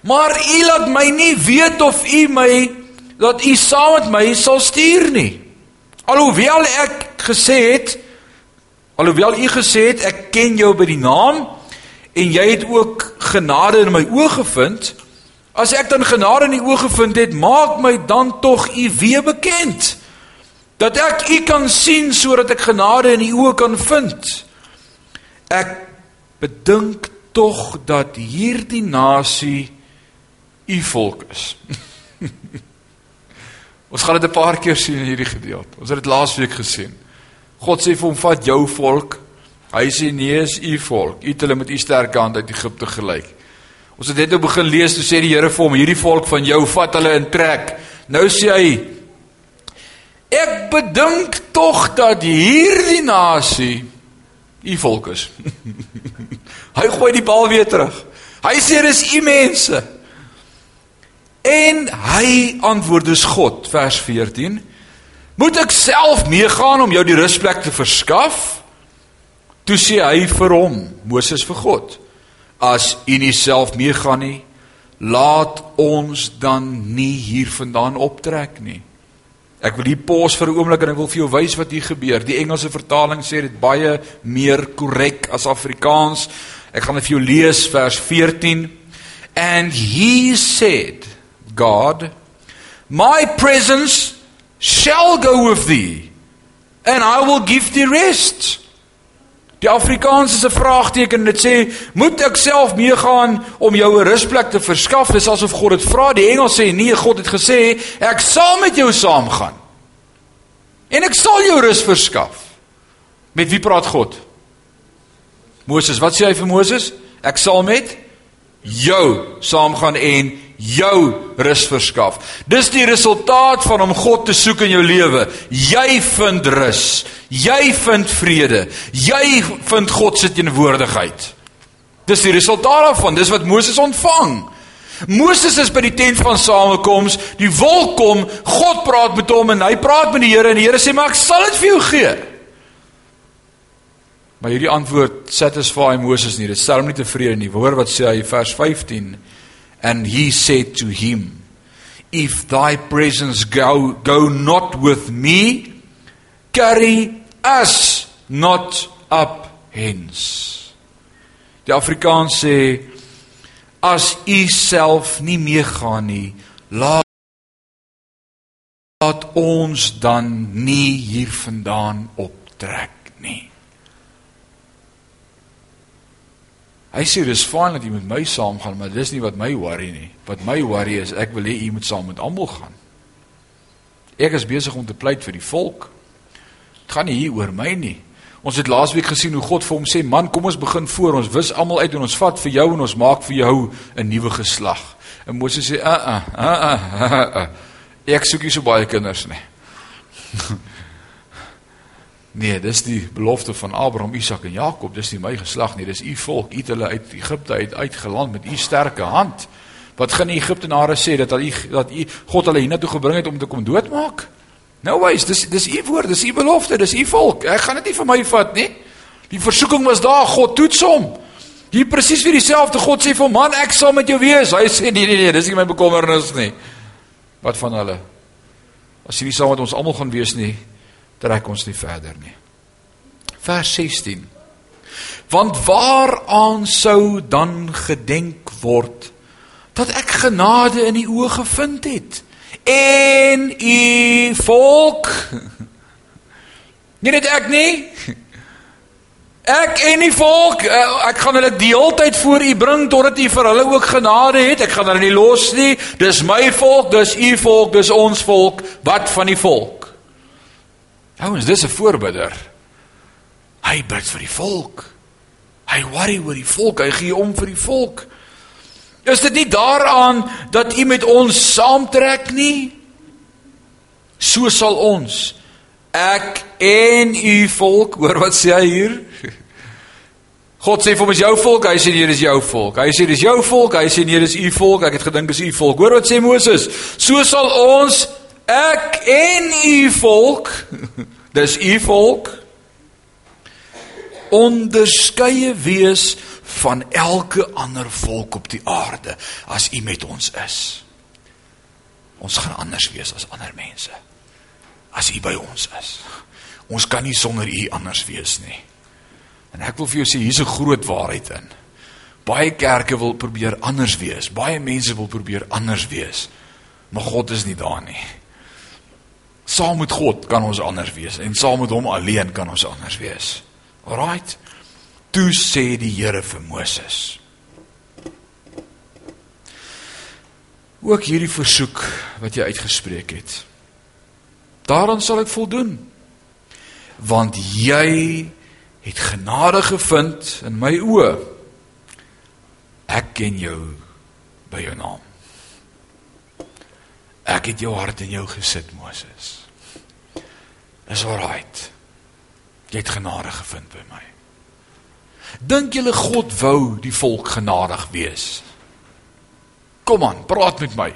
Maar u laat my nie weet of u my dat u saam met my sal stuur nie. Alhoewel ek gesê het alhoewel u gesê het ek ken jou by die naam en jy het ook genade in my oë gevind, as ek dan genade in u oë gevind het, maak my dan tog u weer bekend dat ek u kan sien sodat ek genade in u oë kan vind. Ek bedink tog dat hierdie nasie u volk is. Ons gaan dit 'n paar keer sien in hierdie gedeelte. Ons het dit laasweek gesien. God sê vir hom: "Vat jou volk." Hy sê: "Nee, is u volk. U het hulle met u sterk hand uit Egipte gelei." Ons het net nou begin lees toe sê die Here vir hom: "Hierdie volk van jou, vat hulle in trek." Nou sê hy: "Ek bedink tog dat hierdie nasie u volk is." hy gooi die bal weer terug. Hy sê dis u mense. En hy antwoord dus God vers 14 Moet ek self meegaan om jou die rusplek te verskaf? Toe sê hy vir hom Moses vir God As u nie self meegaan nie laat ons dan nie hier vandaan optrek nie Ek wil hier pos vir 'n oomblik en ek wil vir jou wys wat hier gebeur. Die Engelse vertaling sê dit baie meer korrek as Afrikaans. Ek gaan dit vir jou lees vers 14. And he said God, My presence shall go with thee, and I will give thee rest. Die Afrikaans is 'n vraagteken. Dit sê, "Moet ek self meegaan om jou 'n rusplek te verskaf?" Dis asof God dit vra. Die Engels sê, "Nee, God het gesê, ek sal met jou saamgaan." En ek sal jou rus verskaf. Met wie praat God? Moses, wat sê hy vir Moses? Ek sal met jou saamgaan en jou rus verskaf. Dis die resultaat van om God te soek in jou lewe. Jy vind rus. Jy vind vrede. Jy vind God se teenwoordigheid. Dis die resultaat daarvan. Dis wat Moses ontvang. Moses is by die tent van samekoms, die wolk kom, God praat met hom en hy praat met die Here en die Here sê maar ek sal dit vir jou gee. Maar hierdie antwoord satisfy Moses nie. Dit stel hom nie tevrede nie. Hoor wat sê hy vers 15. And he said to him, If thy presence go, go not with me, carry us not up hence. Die Afrikaans sê as u self nie meegaan nie, laat laat ons dan nie hiervandaan optrek nie. Hy sê dis fyn dat jy met my saamgaan, maar dis nie wat my worry nie. Wat my worry is ek wil hê jy moet saam met almal gaan. Ek is besig om te pleit vir die volk. Dit gaan nie hier oor my nie. Ons het laasweek gesien hoe God vir hom sê, "Man, kom ons begin voor. Ons wis almal uit en ons vat vir jou en ons maak vir jou 'n nuwe geslag." En Moses sê, "Uh uh, uh uh. Ek soek nie so baie kinders nie." Nee, dis die belofte van Abraham, Isak en Jakob, dis nie my geslag nie, dis u volk, u het hulle uit Egipte uit uitgeland met u sterke hand. Wat gaan die Egiptenare sê dat hulle dat u God hulle hiernatoe gebring het om te kom doodmaak? Nou wys, dis dis u woord, dis u belofte, dis u volk. Ek gaan dit nie vir my vat nie. Die versoeking was daar, God toets hom. Hier presies weer dieselfde. God sê vir "Man, ek sal met jou wees." Hy sê, "Nee, nee, nee, dis nie my bekommernis nie." Wat van hulle? As nie saam met ons almal gaan wees nie, trek ons nie verder nie. Vers 16. Want waaraan sou dan gedenk word dat ek genade in die oë gevind het? En u volk? Nie net ek nie. Ek en die volk eh, ek gaan hulle die hele tyd voor u bring totdat u vir hulle ook genade het. Ek gaan hulle nie los nie. Dis my volk dis u volk dis ons volk. Wat van die volk Ouens, dis 'n voorbidder. Hy bid vir die volk. Hy worry oor die volk, hy gee om vir die volk. Is dit nie daaraan dat U met ons saamtrek nie? So sal ons ek en u volk, hoor wat sê hy hier? God sê vir hom is jou volk, hy sê nee, dis jou volk. Hy sê dis jou volk, hy sê nee, dis u volk. Ek het gedink dis u volk. Hoor wat sê Moses? So sal ons ek en u volk dis u volk onderskeie wees van elke ander volk op die aarde as u met ons is. Ons gaan anders wees as ander mense as u by ons is. Ons kan nie sonder u anders wees nie. En ek wil vir jou sê hier's 'n groot waarheid in. Baie kerke wil probeer anders wees. Baie mense wil probeer anders wees. Maar God is nie daar nie Saam met God kan ons anders wees en saam met hom alleen kan ons anders wees. Alraight. Toe sê die Here vir Moses. Ook hierdie versoek wat jy uitgespreek het. Daaraan sal ek voldoen. Want jy het genade gevind in my oë. Ek ken jou by jou naam. Ek het jou hart in jou gesit, Moses. Is alright. Jy het genade gevind by my. Dink julle God wou die volk genadig wees? Kom aan, praat met my.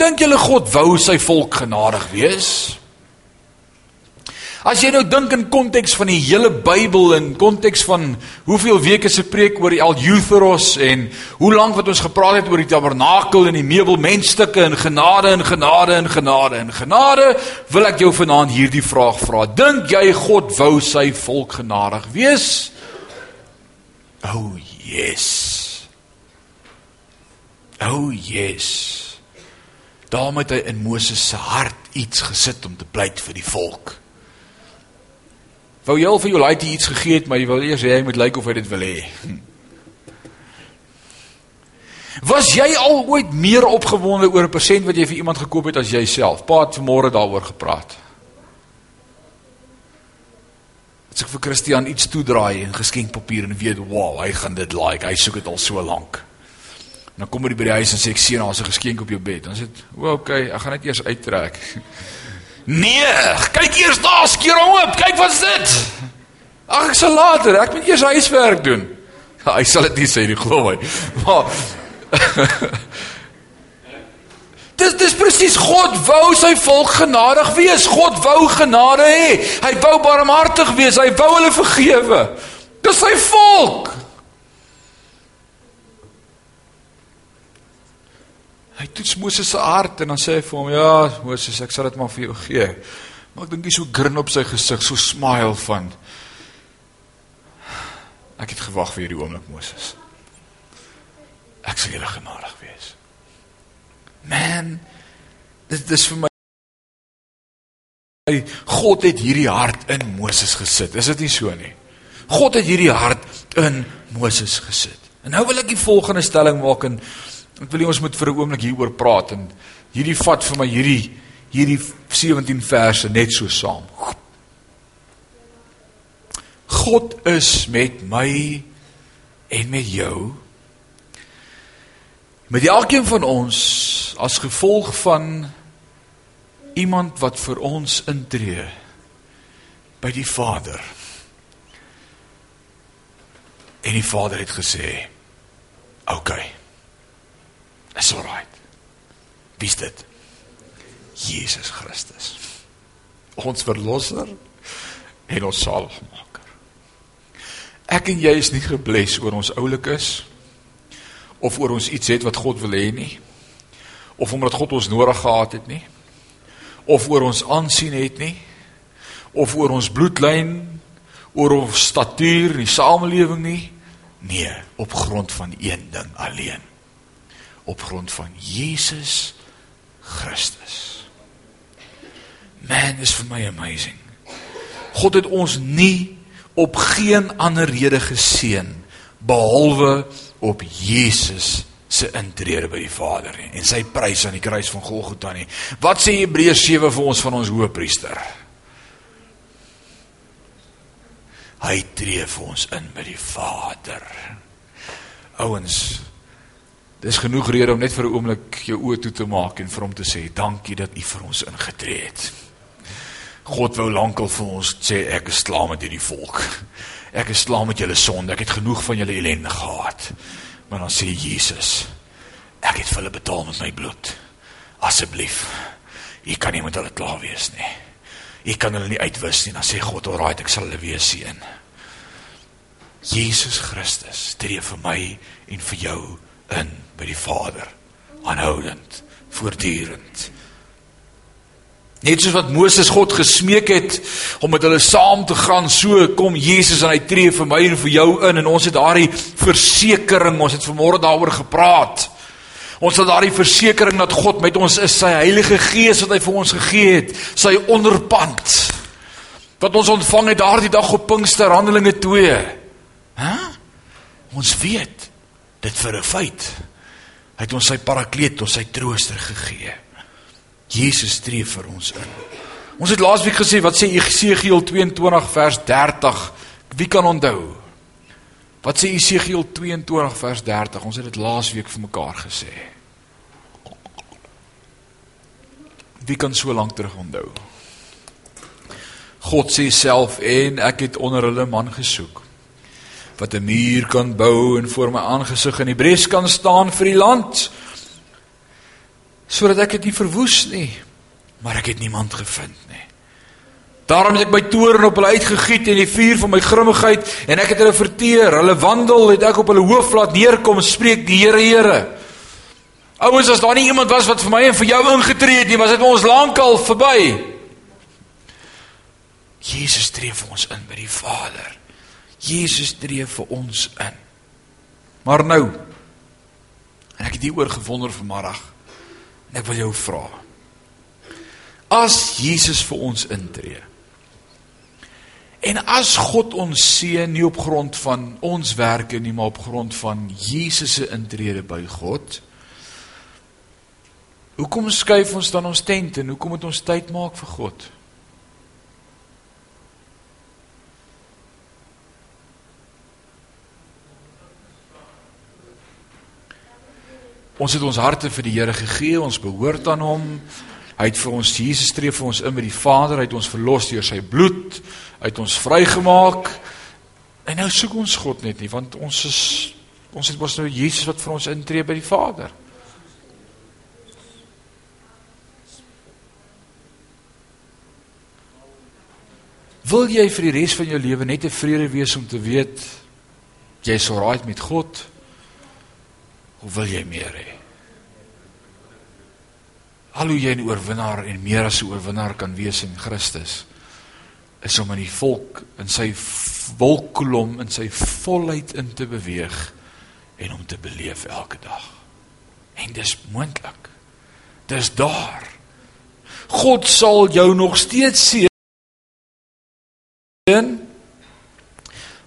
Dink julle God wou sy volk genadig wees? As jy nou dink in konteks van die hele Bybel en konteks van hoeveel weke se preek oor die Eleutheros en hoe lank wat ons gepraat het oor die tabernakel en die meubelmentstukke en genade en genade en genade en genade, wil ek jou vanaand hierdie vraag vra. Dink jy God wou sy volk genadig wees? Oh yes. Oh yes. Daarom het hy in Moses se hart iets gesit om te pleit vir die volk. Wou jy al vir jou laaitie iets gegee het, maar jy wil eers hê hy moet lyk of hy dit wil hê. Was jy al ooit meer opgewonde oor 'n persent wat jy vir iemand gekoop het as jouself? Pa het vanmôre daaroor gepraat. As ek vir Christian iets toedraai en geskenkpapier en weet, "Wow, hy gaan dit like. Hy soek dit al so lank." Dan kom hy by die huis en sê ek sien daar's 'n geskenk op jou bed. Dan sê ek, "O, okay, ek gaan net eers uittrek." Nee, kyk eers daar, skeer hom oop. Kyk wat's dit? Ag ek sal later, ek moet eers huiswerk doen. Ja, hy sal dit nie sê nie, glo my. Maar dis dis presies God wou sy volk genadig wees. God wou genade hê. Hy wou barmhartig wees. Hy wou hulle vergewe. Dis sy volk. Hy toets Moses se hart en dan sê hy vir hom: "Ja, Moses, ek sal dit maar vir jou gee." Maar ek dink hy so grin op sy gesig, so smile van Ek het gewag vir hierdie oomblik, Moses. Ek sal julle genadig wees. Man, dit is vir my God het hierdie hart in Moses gesit. Is dit nie so nie? God het hierdie hart in Moses gesit. En nou wil ek die volgende stelling maak en Ek wil nie ons moet vir 'n oomblik hieroor praat en hierdie vat vir my hierdie hierdie 17 verse net so saam. God is met my en met jou. Met elkeen van ons as gevolg van iemand wat vir ons intree by die Vader. En die Vader het gesê: "Oké. Okay. Is alright. Wie's dit? Jesus Christus. Ons verlosser en ons saligmaker. Ek en jy is nie gebless oor ons oulik is of oor ons iets het wat God wil hê nie of omdat God ons nodig gehad het nie of oor ons aansien het nie of oor ons bloedlyn oor ons statuur in die samelewing nie nee op grond van een ding alleen op grond van Jesus Christus. Man is vir my amazing. God het ons nie op geen ander rede geseën behalwe op Jesus se intrede by die Vader nie en sy prys aan die kruis van Golgotha nie. Wat sê Hebreërs 7 vir ons van ons hoëpriester? Hy tree vir ons in by die Vader. Ouens, Dis genoeg rede om net vir 'n oomblik jou oë toe te maak en vir hom te sê dankie dat u vir ons ingetree het. God wou lankal vir ons sê ek is klaar met hierdie volk. Ek is klaar met julle sonde. Ek het genoeg van julle ellende gehad. Maar dan sê Jesus, ek het vir hulle betaal met my bloed. Asseblief. U kan nie met hulle klaar wees nie. U kan hulle nie uitwis nie. Dan sê God, "Alraai, ek sal hulle weer seën." Jesus Christus tree vir my en vir jou in by die Vader aanhoudend voortdurend. Net soos wat Moses God gesmeek het om met hulle saam te gaan so kom Jesus en hy tree vir my en vir jou in. En ons het daardie versekering ons het vanmôre daaroor gepraat. Ons het daardie versekering dat God met ons is sy Heilige Gees wat hy vir ons gegee het sy onderpand wat ons ontvang het daardie dag op Pinkster Handelinge 2 hè? Ons weet dit vir 'n feit. Hy het ons sy parakleet, ons sy trooster gegee. Jesus tree vir ons in. Ons het laasweek gesê wat sê Esegiel 22 vers 30? Wie kan onthou? Wat sê Esegiel 22 vers 30? Ons het dit laasweek vir mekaar gesê. Wie kan so lank terug onthou? God sê self en ek het onder hulle man gesoek wat 'n muur kan bou en voor my aangesig in die bres kan staan vir die land. Sodat ek dit nie verwoes nie maar ek het niemand gevind nie. Daarom het ek my toorn op hulle uitgegiet en die vuur van my grimmigheid en ek het hulle verteer. Hulle wandel het ek op hulle hoof laat neerkom spreek die Here Here. Ouens as daar nie iemand was wat vir my en vir jou ingetree het nie was dit ons lankal verby. Jesus tree vir ons in by die Vader Jesus tree vir ons in. Maar nou en ek het hieroor gewonder vanmiddag. En ek wil jou vra. As Jesus vir ons intree. En as God ons seën nie op grond van ons werke nie, maar op grond van Jesus se intrede by God. Hoekom skuif ons dan ons tent en hoekom moet ons tyd maak vir God? Ons het ons harte vir die Here gegee, ons behoort aan hom. Hy het vir ons Jesus tree vir ons in met die Vader, hy het ons verlos deur sy bloed, hy het ons vrygemaak. En nou soek ons God net nie, want ons is ons het mos nou Jesus wat vir ons intree by die Vader. Wil jy vir die res van jou lewe net tevrede wees om te weet jy's alraai met God? Of wil jy meer hê? Al hoe jy 'n oorwinnaar en meer as 'n oorwinnaar kan wees in Christus is om in die volk in sy wolkkolom in sy volheid in te beweeg en om te beleef elke dag. En dis moontlik. Dis daar. God sal jou nog steeds seën.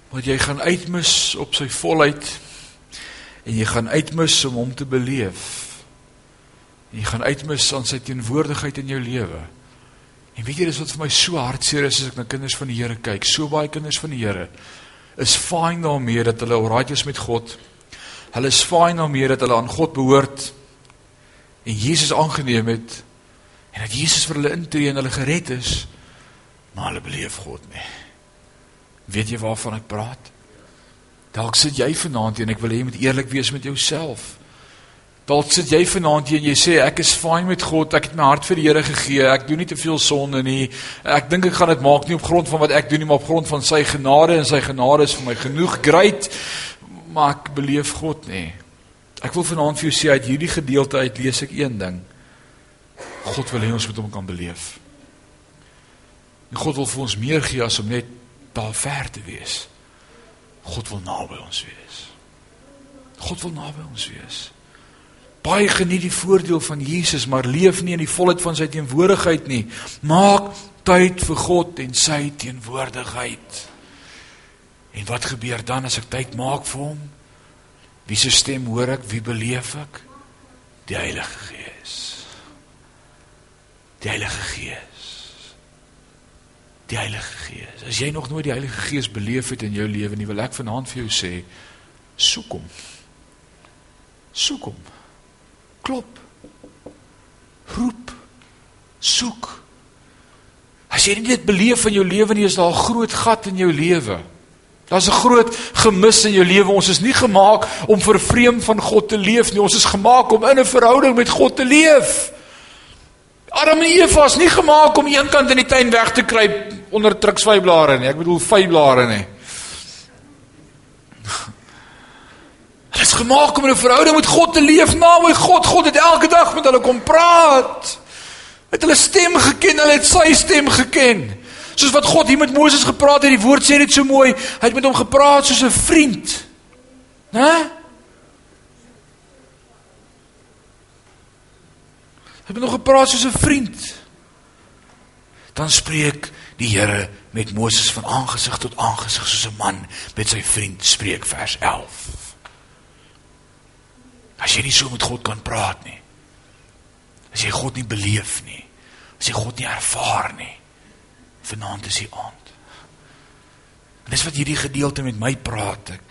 Want jy gaan uitmis op sy volheid en jy gaan uitmis om hom te beleef. Jy gaan uitmis aan sy teenwoordigheid in jou lewe. En weet jy dis wat vir my so hartseer is as ek na kinders van die Here kyk. So baie kinders van die Here is fyn daarmee dat hulle alright is met God. Hulle is fyn daarmee dat hulle aan God behoort en Jesus aangeneem het en dat Jesus vir hulle intree en hulle gered is. Maar hulle beleef God nie. Weet jy waarvan ek praat? Dalk sit jy vanaand hier en ek wil hê jy moet eerlik wees met jouself. Dalk sit jy vanaand hier en jy sê ek is fyn met God, ek het my hart vir die Here gegee, ek doen nie te veel sonde nie. Ek dink ek gaan dit maak nie op grond van wat ek doen nie, maar op grond van sy genade en sy genade is vir my genoeg. Great. Maar ek beleef God nie. Ek wil vanaand vir jou sê uit hierdie gedeelte uit lees ek een ding. God wil hê ons moet hom kan beleef. En God wil vir ons meer gee as om net daar ver te wees. God wil naby ons wees. God wil naby ons wees. Baie geniet die voordeel van Jesus, maar leef nie in die volheid van sy teenwoordigheid nie. Maak tyd vir God en sy teenwoordigheid. En wat gebeur dan as ek tyd maak vir hom? Wie se stem hoor ek? Wie beleef ek? Die Heilige Gees. Die Heilige Gees die Heilige Gees. As jy nog nooit die Heilige Gees beleef het in jou lewe nie, wil ek vanaand vir jou sê, soek hom. Soek hom. Klop. Roep. Soek. As jy dit beleef in jou lewe nie, is daar 'n groot gat in jou lewe. Daar's 'n groot gemis in jou lewe. Ons is nie gemaak om vervreem van God te leef nie. Ons is gemaak om in 'n verhouding met God te leef. Adam en Eva is nie gemaak om eenkant in die tuin weg te kruip onder truksvyblare nie. Ek bedoel vyblare nie. Hulle is gemaak om 'n verhouding met God te leef, naby God. God het elke dag met hulle kom praat. Het hulle stem geken, hulle het sy stem geken. Soos wat God hier met Moses gepraat het, die woord sê dit so mooi. Hy het met hom gepraat soos 'n vriend. Né? Hy het met hom gepraat soos 'n vriend. Dan spreek die Here met Moses van aangesig tot aangesig soos 'n man met sy vriend spreek vers 11. As jy nie so met God kan praat nie. As jy God nie beleef nie. As jy God nie ervaar nie. Vanaand is die aand. En dis wat hierdie gedeelte met my praat ek.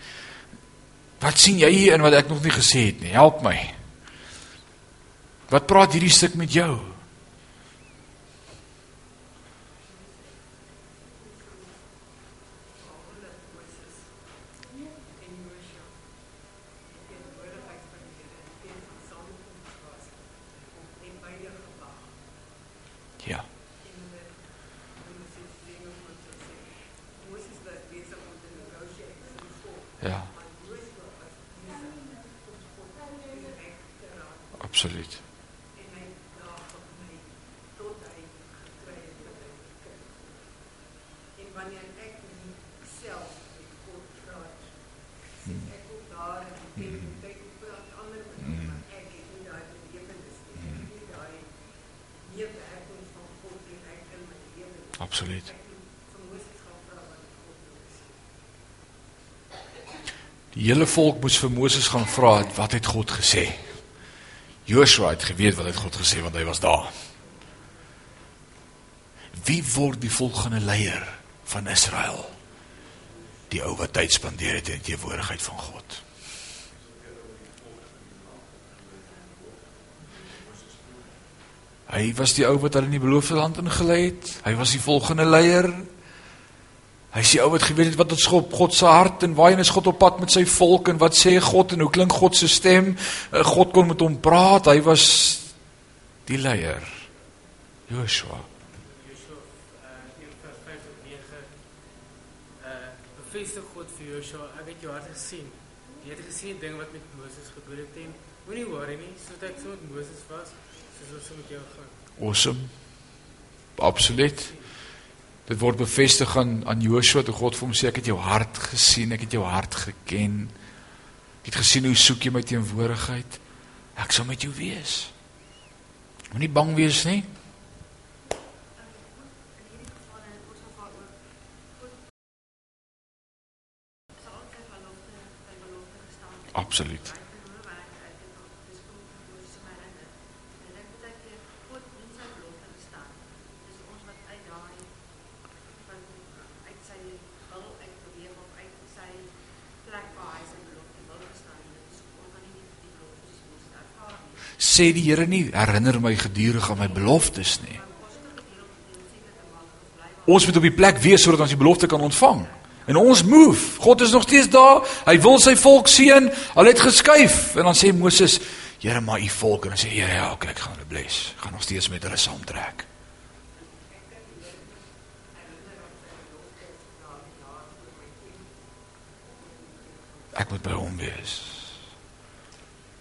Wat sien jy hier in wat ek nog nie gesê het nie? Help my. Wat praat hierdie stuk met jou? Absoluut. Absoluut. Die hele volk moes vir Moses gaan vra wat het God gesê? Joshua het geweet wat het God gesê want hy was daar. Wie word die volgende leier van Israel? Die ou wat tyd spandeer het in die teenwoordigheid van God. Hy was die ou wat hulle in die beloofde land ingelei het. Hy was die volgende leier. Hy sê ou wat geweet het wat tot skop God se hart en waarheen is God op pad met sy volk en wat sê God en hoe klink God se stem? Eh, God kon met hom praat. Hy was die leier. Joshua. Joshua 1 vers 5 tot 9 bevestig God vir Joshua, ek het jou hart gesien. Jy het gesien ding wat met Moses gebeur het en moenie worry nie, soos ek so met Moses was, Awesome. Absoluut. Dit word bevestig aan aan Joshua toe God vir hom sê ek het jou hart gesien, ek het jou hart geken. Ek het gesien hoe soek jy my teenwoordigheid. Ek sal met jou wees. Moenie bang wees nie. Absoluut. Sê die Here nie herinner my gedurig aan my beloftes nie. Ons moet op die plek wees sodat ons die belofte kan ontvang. En ons move. God is nog steeds daar. Hy wil sy volk seën. Al het geskuif en dan sê Moses, Here, maar u volk en dan sê Here, ja, ek gaan hulle bless. Gaan nog steeds met hulle saamtrek. Ek moet by hom wees.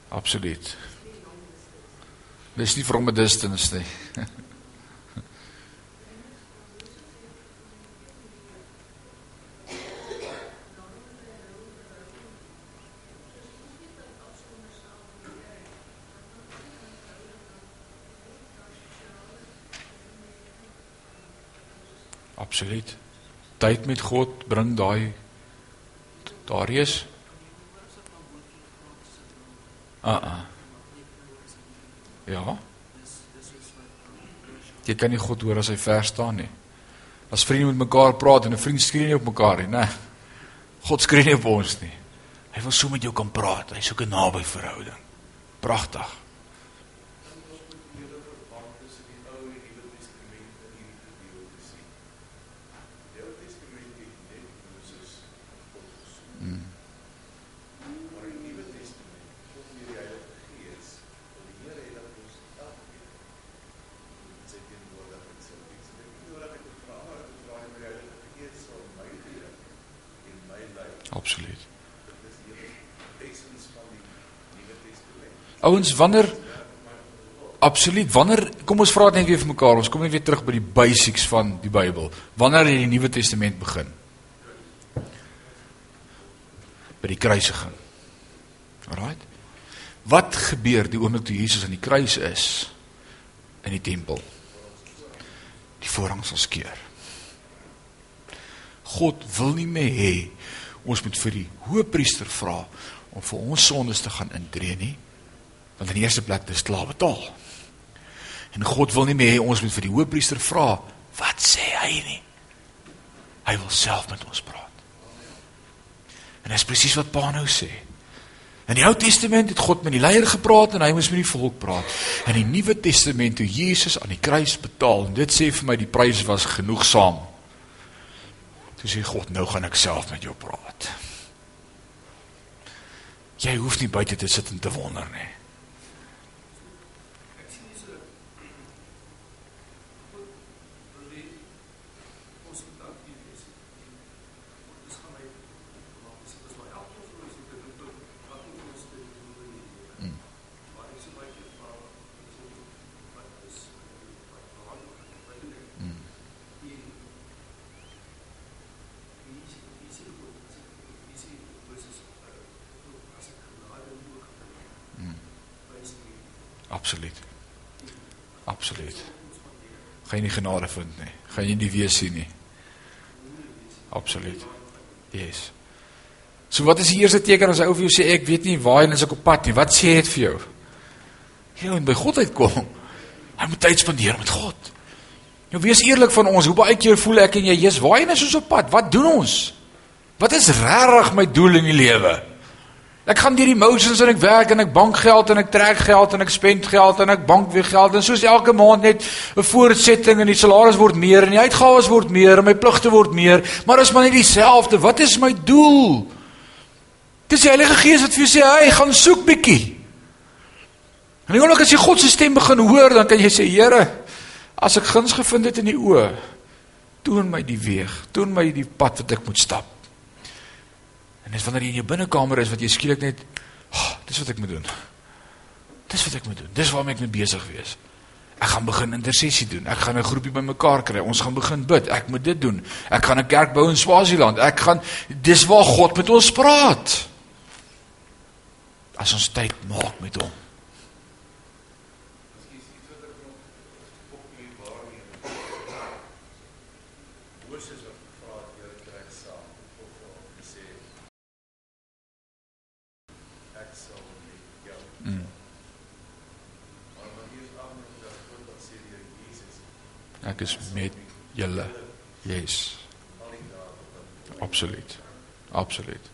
Absoluut. Dis nie from a distance nie. Absoluut. Tyd met God bring daai daar is. Ah uh. -uh. Ja. Jy kan nie God hoor as hy ver staan nie. As vriende met mekaar praat en 'n vriend skree nie op mekaar nie, né? God skree nie op ons nie. Hy wil so met jou kan praat. Hy soek 'n naby verhouding. Pragtig. Absoluut. Ouens, wanneer Absoluut. Wanneer kom ons vra net weer vir mekaar. Ons kom net weer terug by die basics van die Bybel. Wanneer het die Nuwe Testament begin? By die kruisiging. Alraait. Wat gebeur die oomblik toe Jesus aan die kruis is in die tempel? Die voorhang sal skeur. God wil nie meer hê ons moet vir die hoëpriester vra om vir ons sondes te gaan intree nie. Want in die eerste plek dis klaar betaal. En God wil nie meer hê ons moet vir die hoëpriester vra wat sê hy nie. Hy wil self met ons praat. En dis presies wat Pa nou sê. In die Ou Testament het God met die leier gepraat en hy moes met die volk praat. In die Nuwe Testament toe Jesus aan die kruis betaal en dit sê vir my die prys was genoegsaam. Toe sê God, nou gaan ek self met jou praat. Jy hoef nie buite te sit en te wonder nie. Absoluut. Absoluut. Gaan jy nie genade vind nie. Gaan jy nie wees sien nie. Absoluut. Yes. So wat is die eerste teken as hy ou vir jou sê ek weet nie waar as ek op pad nie. Wat sê dit vir jou? Jy moet by God uitkom. Hy moet tyd spandeer met God. Nou wees eerlik van ons, hoe baie keer voel ek en jy, Jesus, waar is ons op pad? Wat doen ons? Wat is regtig my doel in die lewe? Ek gaan deur die motions en ek werk en ek bank geld en ek trek geld en ek spend geld en ek bank weer geld en soos elke maand net 'n voortsetting en die salaris word meer en die uitgawes word meer en my pligte word meer, maar is maar net dieselfde. Wat is my doel? Dis die Heilige Gees wat vir jou sê, "Hey, gaan soek bietjie." En nie oomblik as jy God se stem begin hoor, dan kan jy sê, "Here, as ek guns gevind het in die oë, toon my die weeg, toon my die pad wat ek moet stap." En dis wanneer jy in jou binnekamer is wat jy skielik net, oh, dis wat ek moet doen. Dis wat ek moet doen. Dis waarmee ek moet besig wees. Ek gaan begin intersessie doen. Ek gaan 'n groepie bymekaar kry. Ons gaan begin bid. Ek moet dit doen. Ek gaan 'n kerk bou in Swaziland. Ek gaan dis waar God met ons praat. As ons tyd maak met hom. Ek is met julle. Yes. Absoluut. Absoluut.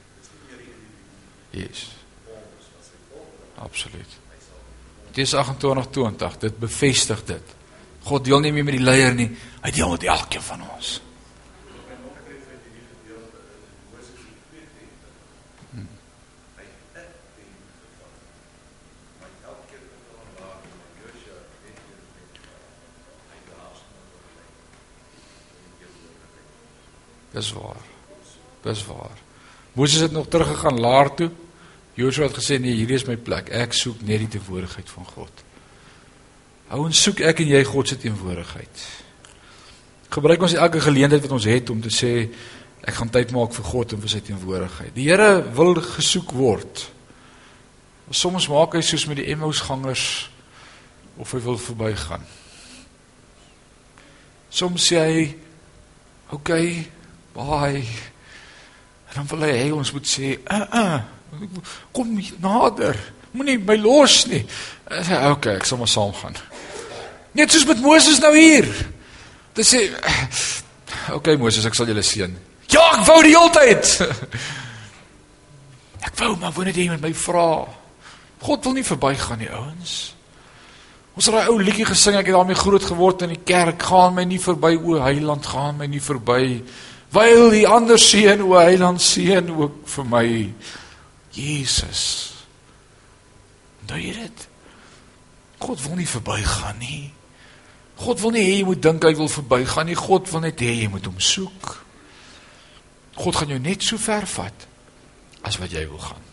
Yes. Absoluut. Dis 28:20. Dit bevestig dit. God deel nie meer met die leier nie. Hy deel met elkeen van ons. Dis waar. Dis waar. Moses het nog teruggegaan laer toe. Joshua het gesê nee, hierdie is my plek. Ek soek net die teenwoordigheid van God. Ouens, soek ek en jy God se teenwoordigheid. Gebruik ons elke geleentheid wat ons het om te sê ek gaan tyd maak vir God en vir sy teenwoordigheid. Die Here wil gesoek word. Soms maak hy soos met die Emmausgangers of hy wil verbygaan. Soms sê hy oké, okay, baie. En dan wil hy hê ons moet sê, "Uh uh, kom nader. Moenie my los nie." Sê, "Oké, okay, ek sal maar saam gaan." Net soos met Moses nou hier. Dit sê, "Oké okay, Moses, ek sal julle seën." Ja, ek wou die hele tyd. Ek wou maar wanneer jy met my vra. God wil nie verbygaan nie, ouens. Ons het daai ou liedjie gesing, ek het daarmee groot geword in die kerk, gaan my nie verby o heiland, gaan my nie verby Wyl die ander seën o Heiland seën ook vir my Jesus. Nou jy dit. God wil nie verbygaan nie. God wil nie hê jy moet dink hy wil verbygaan nie. God wil net hê jy moet hom soek. God gaan jou net so ver vat as wat jy wil gaan.